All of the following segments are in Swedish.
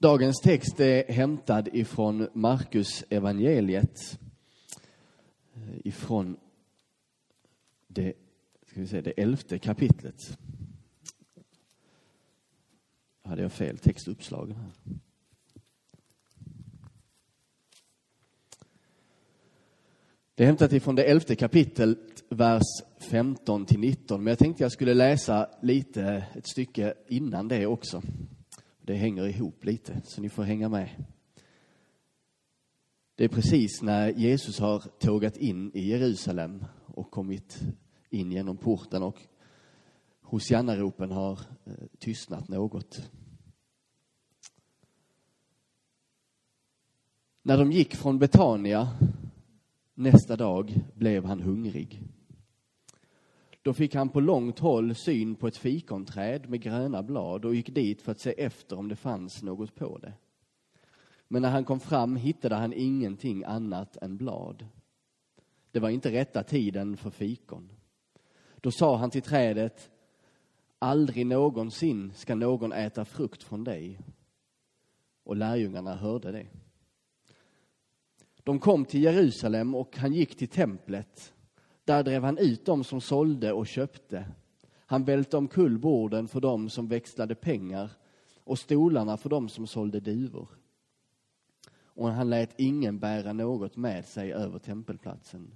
Dagens text är hämtad ifrån Markus evangeliet eh, ifrån det, ska vi säga, det elfte kapitlet. Hade jag fel textuppslag? Här. Det är hämtat ifrån det elfte kapitlet, vers 15 till 19. Men jag tänkte jag skulle läsa lite, ett stycke innan det också. Det hänger ihop lite, så ni får hänga med. Det är precis när Jesus har tågat in i Jerusalem och kommit in genom porten och Hosianna-ropen har eh, tystnat något. När de gick från Betania nästa dag blev han hungrig. Då fick han på långt håll syn på ett fikonträd med gröna blad och gick dit för att se efter om det fanns något på det. Men när han kom fram hittade han ingenting annat än blad. Det var inte rätta tiden för fikon. Då sa han till trädet, aldrig någonsin ska någon äta frukt från dig. Och lärjungarna hörde det. De kom till Jerusalem och han gick till templet. Där drev han ut dem som sålde och köpte. Han välte omkull borden för dem som växlade pengar och stolarna för dem som sålde duvor och han lät ingen bära något med sig över tempelplatsen.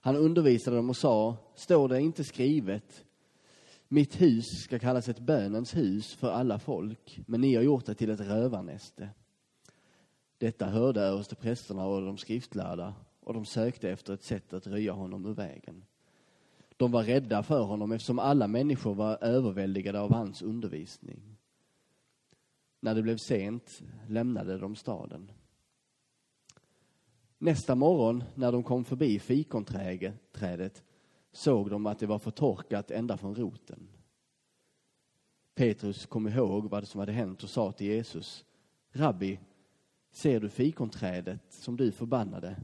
Han undervisade dem och sa, står det inte skrivet, mitt hus ska kallas ett bönens hus för alla folk, men ni har gjort det till ett rövarnäste. Detta hörde översteprästerna och de skriftlärda och de sökte efter ett sätt att röja honom ur vägen. De var rädda för honom eftersom alla människor var överväldigade av hans undervisning. När det blev sent lämnade de staden. Nästa morgon när de kom förbi fikonträdet såg de att det var förtorkat ända från roten. Petrus kom ihåg vad som hade hänt och sa till Jesus, Rabbi, ser du fikonträdet som du förbannade?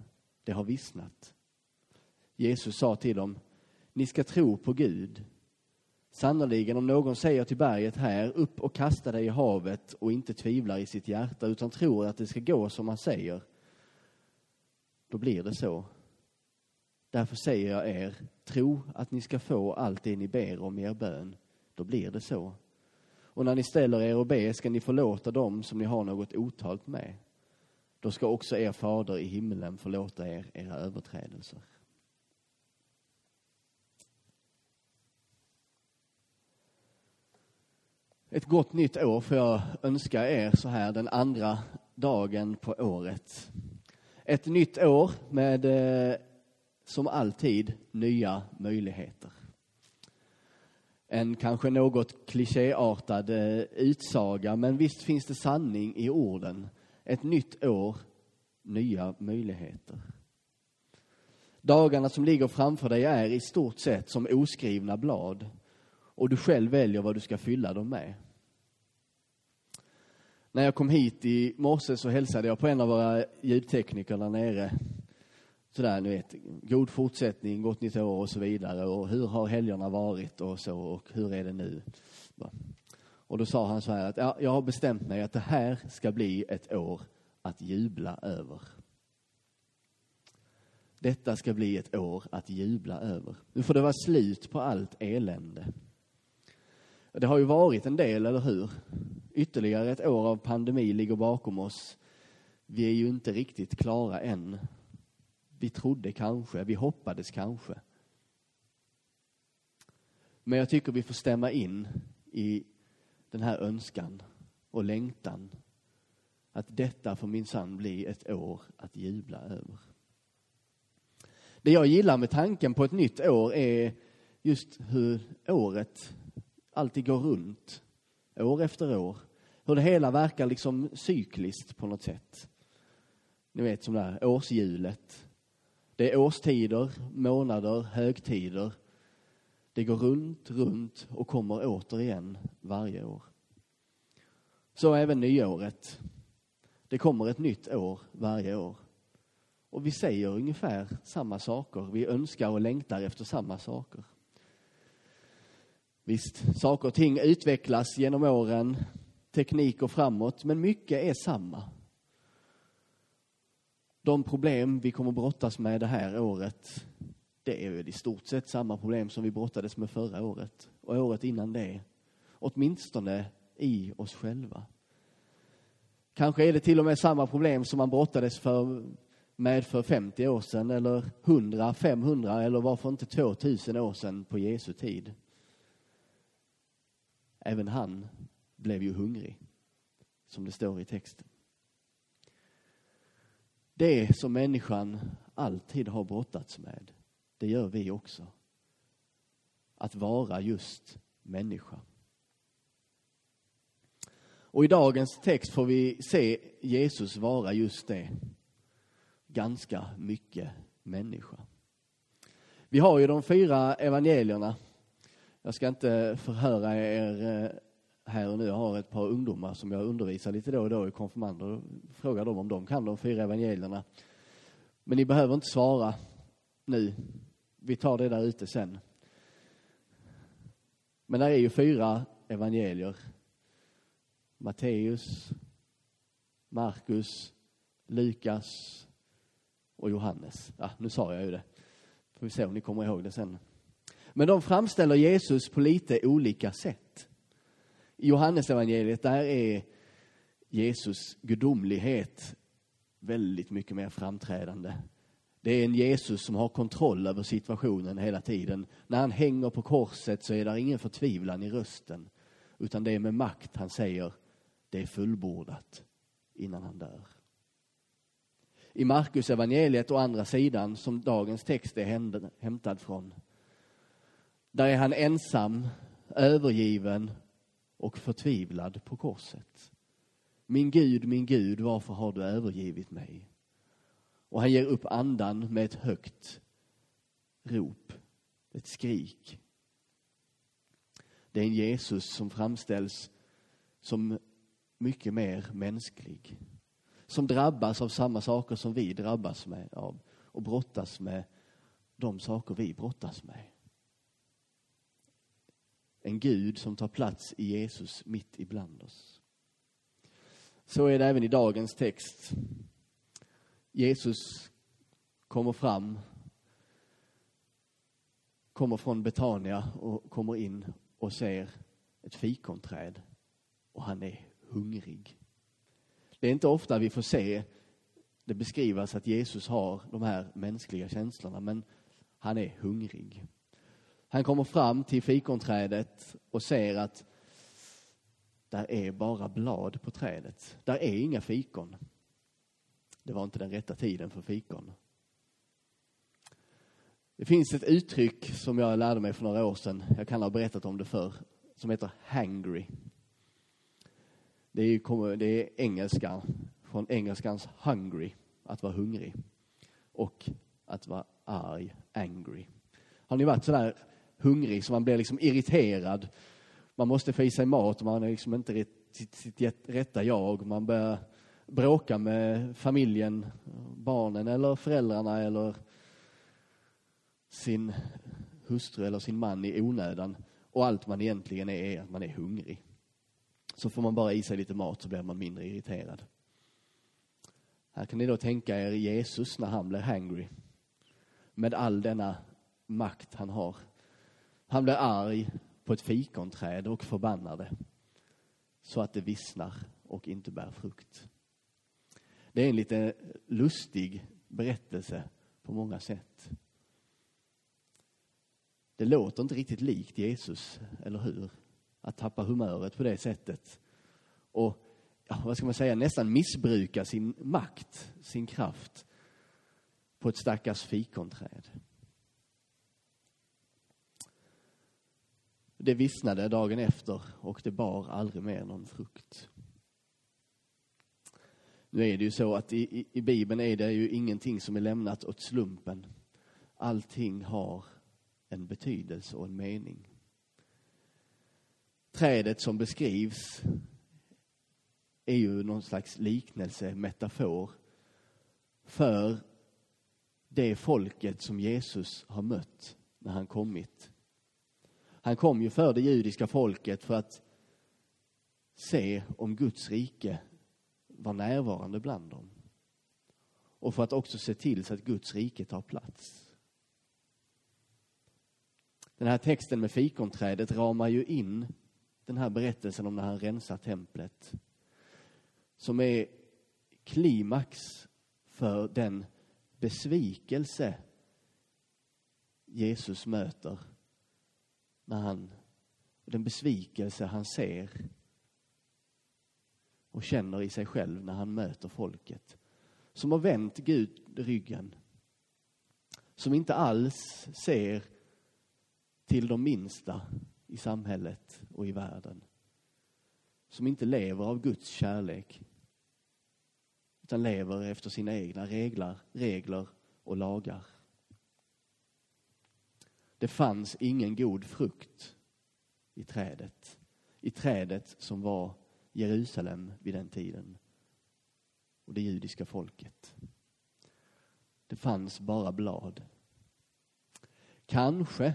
Det har vissnat. Jesus sa till dem, ni ska tro på Gud. Sannerligen om någon säger till berget här, upp och kasta dig i havet och inte tvivlar i sitt hjärta utan tror att det ska gå som han säger, då blir det så. Därför säger jag er, tro att ni ska få allt det ni ber om i er bön, då blir det så. Och när ni ställer er och ber ska ni förlåta dem som ni har något otalt med. Då ska också er fader i himlen förlåta er era överträdelser. Ett gott nytt år får jag önska er så här den andra dagen på året. Ett nytt år med, eh, som alltid, nya möjligheter. En kanske något klichéartad eh, utsaga, men visst finns det sanning i orden. Ett nytt år, nya möjligheter. Dagarna som ligger framför dig är i stort sett som oskrivna blad och du själv väljer vad du ska fylla dem med. När jag kom hit i morse så hälsade jag på en av våra ljudtekniker där nere. Sådär, ni vet, god fortsättning, gott nytt år och så vidare. Och hur har helgerna varit och så och hur är det nu? Och då sa han så här att ja, jag har bestämt mig att det här ska bli ett år att jubla över. Detta ska bli ett år att jubla över. Nu får det vara slut på allt elände. Det har ju varit en del, eller hur? Ytterligare ett år av pandemi ligger bakom oss. Vi är ju inte riktigt klara än. Vi trodde kanske, vi hoppades kanske. Men jag tycker vi får stämma in i den här önskan och längtan att detta får minsann bli ett år att jubla över. Det jag gillar med tanken på ett nytt år är just hur året alltid går runt, år efter år. Hur det hela verkar liksom cykliskt på något sätt. Ni vet som det här årshjulet. Det är årstider, månader, högtider. Det går runt, runt och kommer återigen varje år. Så även nyåret. Det kommer ett nytt år varje år. Och vi säger ungefär samma saker. Vi önskar och längtar efter samma saker. Visst, saker och ting utvecklas genom åren. teknik och framåt, men mycket är samma. De problem vi kommer brottas med det här året, det är väl i stort sett samma problem som vi brottades med förra året och året innan det. Åtminstone i oss själva. Kanske är det till och med samma problem som man brottades för, med för 50 år sedan eller 100, 500 eller varför inte 2000 år sedan på Jesu tid. Även han blev ju hungrig, som det står i texten. Det som människan alltid har brottats med, det gör vi också. Att vara just människa. Och i dagens text får vi se Jesus vara just det. Ganska mycket människa. Vi har ju de fyra evangelierna. Jag ska inte förhöra er eh, här och nu. Jag har ett par ungdomar som jag undervisar lite då och då i konfirmander och frågar dem om de kan de fyra evangelierna. Men ni behöver inte svara nu. Vi tar det där ute sen. Men där är ju fyra evangelier Matteus, Markus, Lukas och Johannes. Ja, nu sa jag ju det. Får vi se om ni kommer ihåg det sen. Men de framställer Jesus på lite olika sätt. I Johannesevangeliet där är Jesus gudomlighet väldigt mycket mer framträdande. Det är en Jesus som har kontroll över situationen hela tiden. När han hänger på korset så är det ingen förtvivlan i rösten, utan det är med makt han säger det är fullbordat innan han dör. I Markus evangeliet å andra sidan, som dagens text är hämtad från, där är han ensam, övergiven och förtvivlad på korset. Min Gud, min Gud, varför har du övergivit mig? Och han ger upp andan med ett högt rop, ett skrik. Det är en Jesus som framställs som mycket mer mänsklig. Som drabbas av samma saker som vi drabbas med av och brottas med de saker vi brottas med. En Gud som tar plats i Jesus mitt ibland oss. Så är det även i dagens text. Jesus kommer fram, kommer från Betania och kommer in och ser ett fikonträd och han är hungrig. Det är inte ofta vi får se det beskrivas att Jesus har de här mänskliga känslorna, men han är hungrig. Han kommer fram till fikonträdet och ser att där är bara blad på trädet. Där är inga fikon. Det var inte den rätta tiden för fikon. Det finns ett uttryck som jag lärde mig för några år sedan, jag kan ha berättat om det förr, som heter hangry. Det är, det är engelska, från engelskans hungry, att vara hungrig. Och att vara arg, angry. Har ni varit sådär hungrig så man blir liksom irriterad? Man måste få i sig mat, och man är liksom inte sitt, sitt rätta jag. Man börjar bråka med familjen, barnen eller föräldrarna eller sin hustru eller sin man i onödan. Och allt man egentligen är, är att man är hungrig. Så får man bara i sig lite mat så blir man mindre irriterad. Här kan ni då tänka er Jesus när han blir hangry. Med all denna makt han har. Han blir arg på ett fikonträd och förbannar det. Så att det vissnar och inte bär frukt. Det är en lite lustig berättelse på många sätt. Det låter inte riktigt likt Jesus, eller hur? att tappa humöret på det sättet. Och, ja, vad ska man säga, nästan missbruka sin makt, sin kraft på ett stackars fikonträd. Det vissnade dagen efter och det bar aldrig mer någon frukt. Nu är det ju så att i, i, i Bibeln är det ju ingenting som är lämnat åt slumpen. Allting har en betydelse och en mening trädet som beskrivs är ju någon slags liknelse, metafor för det folket som Jesus har mött när han kommit. Han kom ju för det judiska folket för att se om Guds rike vara närvarande bland dem. Och för att också se till så att Guds rike tar plats. Den här texten med fikonträdet ramar ju in den här berättelsen om när han rensar templet. Som är klimax för den besvikelse Jesus möter när han, den besvikelse han ser och känner i sig själv när han möter folket. Som har vänt Gud ryggen. Som inte alls ser till de minsta i samhället och i världen. Som inte lever av Guds kärlek. Utan lever efter sina egna regler, regler och lagar. Det fanns ingen god frukt i trädet. I trädet som var Jerusalem vid den tiden. Och det judiska folket. Det fanns bara blad. Kanske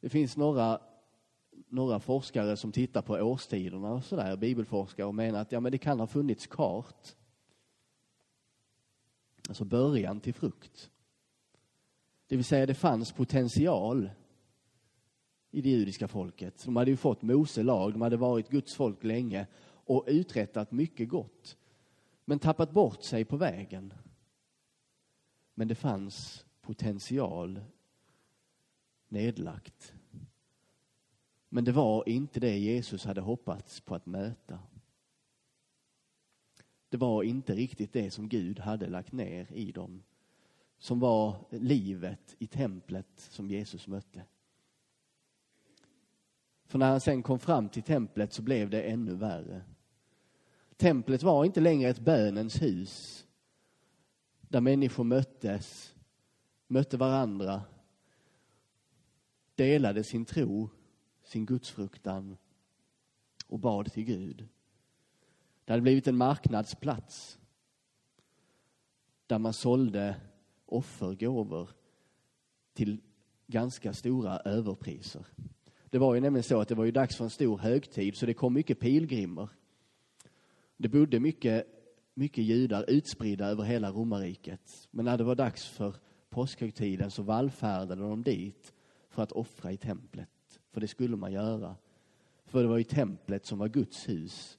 det finns några, några forskare som tittar på årstiderna och sådär, bibelforskare, och menar att ja, men det kan ha funnits kart. Alltså början till frukt. Det vill säga det fanns potential i det judiska folket. De hade ju fått Mose lag, de hade varit Guds folk länge och uträttat mycket gott. Men tappat bort sig på vägen. Men det fanns potential nedlagt. Men det var inte det Jesus hade hoppats på att möta. Det var inte riktigt det som Gud hade lagt ner i dem. Som var livet i templet som Jesus mötte. För när han sen kom fram till templet så blev det ännu värre. Templet var inte längre ett bönens hus där människor möttes, mötte varandra, delade sin tro, sin gudsfruktan och bad till Gud. Det hade blivit en marknadsplats där man sålde offergåvor till ganska stora överpriser. Det var ju nämligen så att det var ju dags för en stor högtid så det kom mycket pilgrimer. Det bodde mycket, mycket judar utspridda över hela romarriket. Men när det var dags för påskhögtiden så vallfärdade de dit för att offra i templet. För det skulle man göra. För det var i templet som var Guds hus.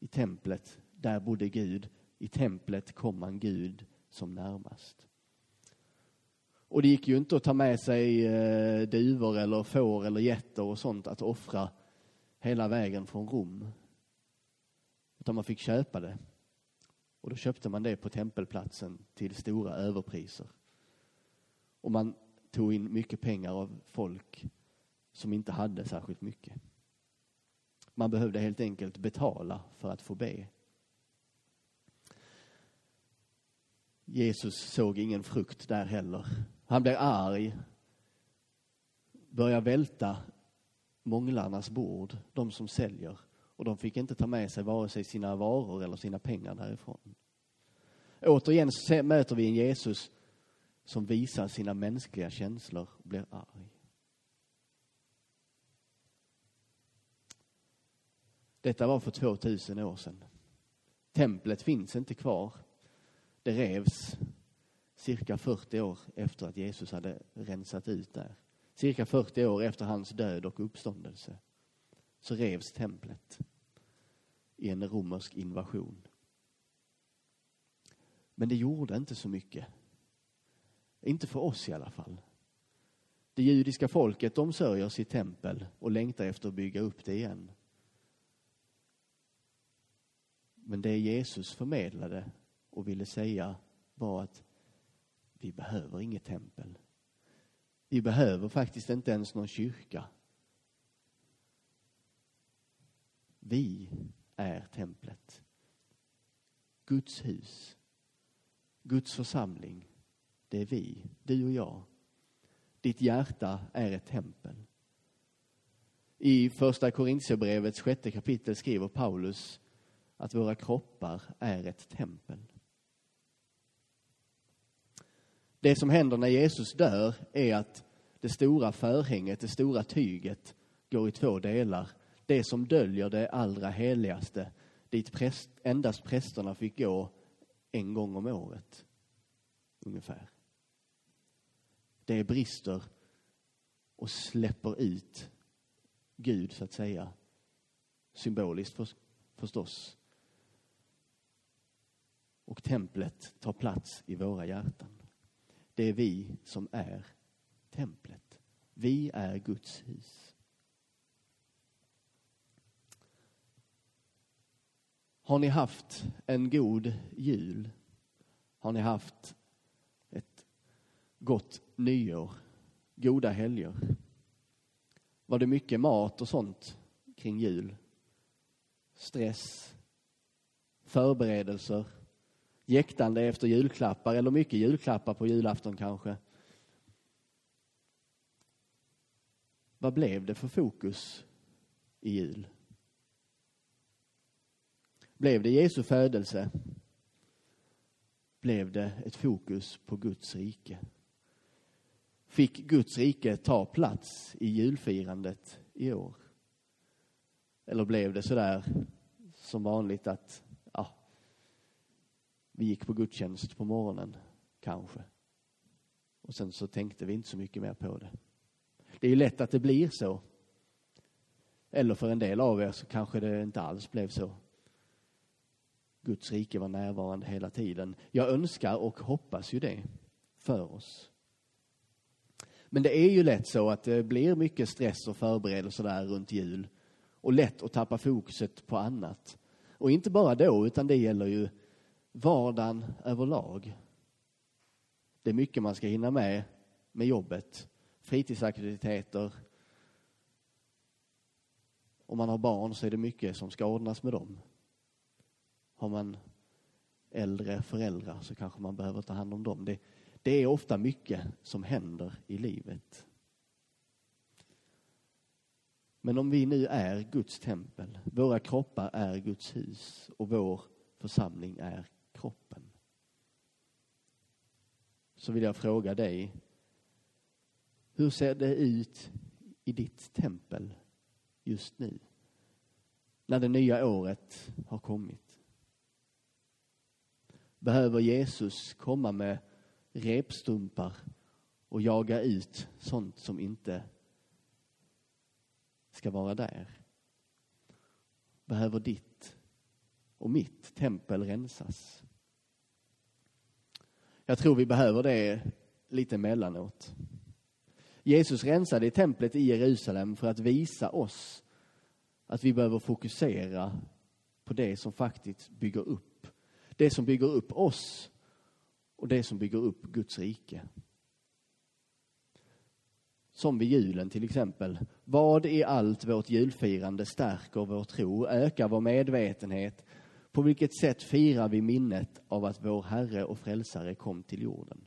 I templet, där bodde Gud. I templet kom man Gud som närmast. Och det gick ju inte att ta med sig eh, duvor eller får eller getter och sånt att offra hela vägen från Rom. Utan man fick köpa det. Och då köpte man det på tempelplatsen till stora överpriser. Och man tog in mycket pengar av folk som inte hade särskilt mycket. Man behövde helt enkelt betala för att få be. Jesus såg ingen frukt där heller. Han blir arg, börjar välta månglarnas bord, de som säljer. Och de fick inte ta med sig vare sig sina varor eller sina pengar därifrån. Återigen möter vi en Jesus som visar sina mänskliga känslor och blir arg. Detta var för 2000 år sedan. Templet finns inte kvar. Det revs cirka 40 år efter att Jesus hade rensat ut där. Cirka 40 år efter hans död och uppståndelse så revs templet i en romersk invasion. Men det gjorde inte så mycket inte för oss i alla fall. Det judiska folket, de sörjer sitt tempel och längtar efter att bygga upp det igen. Men det Jesus förmedlade och ville säga var att vi behöver inget tempel. Vi behöver faktiskt inte ens någon kyrka. Vi är templet. Guds hus. Guds församling det är vi, du och jag. Ditt hjärta är ett tempel. I första Korintierbrevets sjätte kapitel skriver Paulus att våra kroppar är ett tempel. Det som händer när Jesus dör är att det stora förhänget, det stora tyget, går i två delar. Det som döljer det allra heligaste, dit präst, endast prästerna fick gå en gång om året. Ungefär. Det brister och släpper ut Gud, så att säga. Symboliskt för, förstås. Och templet tar plats i våra hjärtan. Det är vi som är templet. Vi är Guds hus. Har ni haft en god jul? Har ni haft ett gott nyår? Goda helger? Var det mycket mat och sånt kring jul? Stress? Förberedelser? Jäktande efter julklappar eller mycket julklappar på julafton kanske? Vad blev det för fokus i jul? Blev det Jesu födelse? Blev det ett fokus på Guds rike? Fick Guds rike ta plats i julfirandet i år? Eller blev det så där som vanligt att vi gick på gudstjänst på morgonen, kanske. Och sen så tänkte vi inte så mycket mer på det. Det är ju lätt att det blir så. Eller för en del av er så kanske det inte alls blev så. Guds rike var närvarande hela tiden. Jag önskar och hoppas ju det för oss. Men det är ju lätt så att det blir mycket stress och förberedelser där runt jul och lätt att tappa fokuset på annat. Och inte bara då, utan det gäller ju vardagen överlag. Det är mycket man ska hinna med med jobbet, fritidsaktiviteter. Om man har barn så är det mycket som ska ordnas med dem. Har man äldre föräldrar så kanske man behöver ta hand om dem. Det, det är ofta mycket som händer i livet. Men om vi nu är Guds tempel, våra kroppar är Guds hus och vår församling är kroppen. Så vill jag fråga dig, hur ser det ut i ditt tempel just nu? När det nya året har kommit. Behöver Jesus komma med repstumpar och jaga ut sånt som inte ska vara där? Behöver ditt och mitt tempel rensas? Jag tror vi behöver det lite emellanåt. Jesus rensade i templet i Jerusalem för att visa oss att vi behöver fokusera på det som faktiskt bygger upp. Det som bygger upp oss och det som bygger upp Guds rike. Som vid julen till exempel. Vad i allt vårt julfirande stärker vår tro, ökar vår medvetenhet? På vilket sätt firar vi minnet av att vår Herre och Frälsare kom till jorden?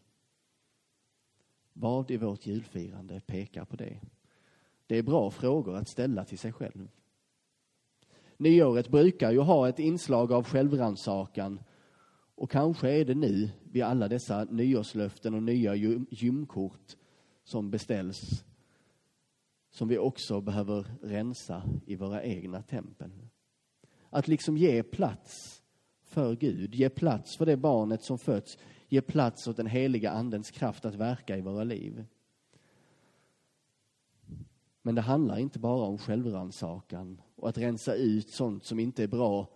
Vad i vårt julfirande pekar på det? Det är bra frågor att ställa till sig själv. Nyåret brukar ju ha ett inslag av självrannsakan och kanske är det nu vid alla dessa nyårslöften och nya gymkort som beställs som vi också behöver rensa i våra egna tempel. Att liksom ge plats för Gud, ge plats för det barnet som föds, ge plats åt den heliga andens kraft att verka i våra liv. Men det handlar inte bara om självrannsakan och att rensa ut sånt som inte är bra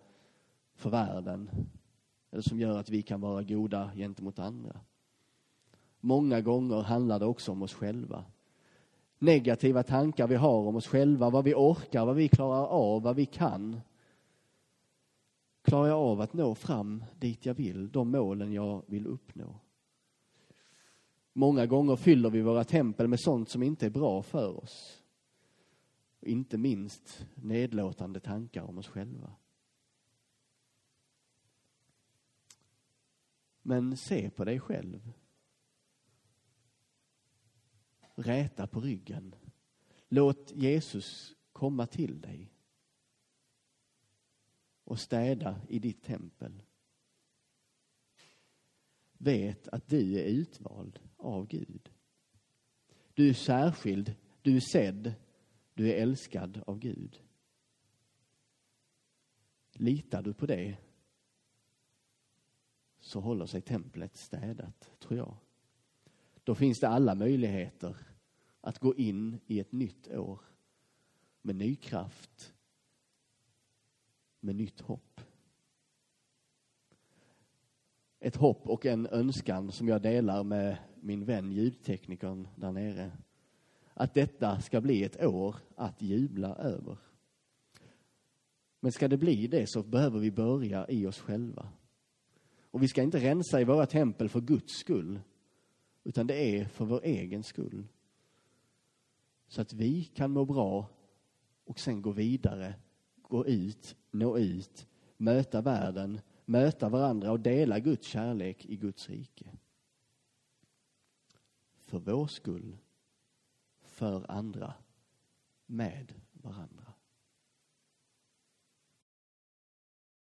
för världen eller som gör att vi kan vara goda gentemot andra. Många gånger handlar det också om oss själva. Negativa tankar vi har om oss själva, vad vi orkar, vad vi klarar av, vad vi kan. Klarar jag av att nå fram dit jag vill, de målen jag vill uppnå? Många gånger fyller vi våra tempel med sånt som inte är bra för oss. Inte minst nedlåtande tankar om oss själva. Men se på dig själv. Räta på ryggen. Låt Jesus komma till dig och städa i ditt tempel. Vet att du är utvald av Gud. Du är särskild, du är sedd, du är älskad av Gud. Litar du på det så håller sig templet städat, tror jag. Då finns det alla möjligheter att gå in i ett nytt år med ny kraft, med nytt hopp. Ett hopp och en önskan som jag delar med min vän ljudteknikern där nere. Att detta ska bli ett år att jubla över. Men ska det bli det så behöver vi börja i oss själva. Och vi ska inte rensa i våra tempel för Guds skull, utan det är för vår egen skull. Så att vi kan må bra och sen gå vidare, gå ut, nå ut, möta världen, möta varandra och dela Guds kärlek i Guds rike. För vår skull, för andra, med varandra.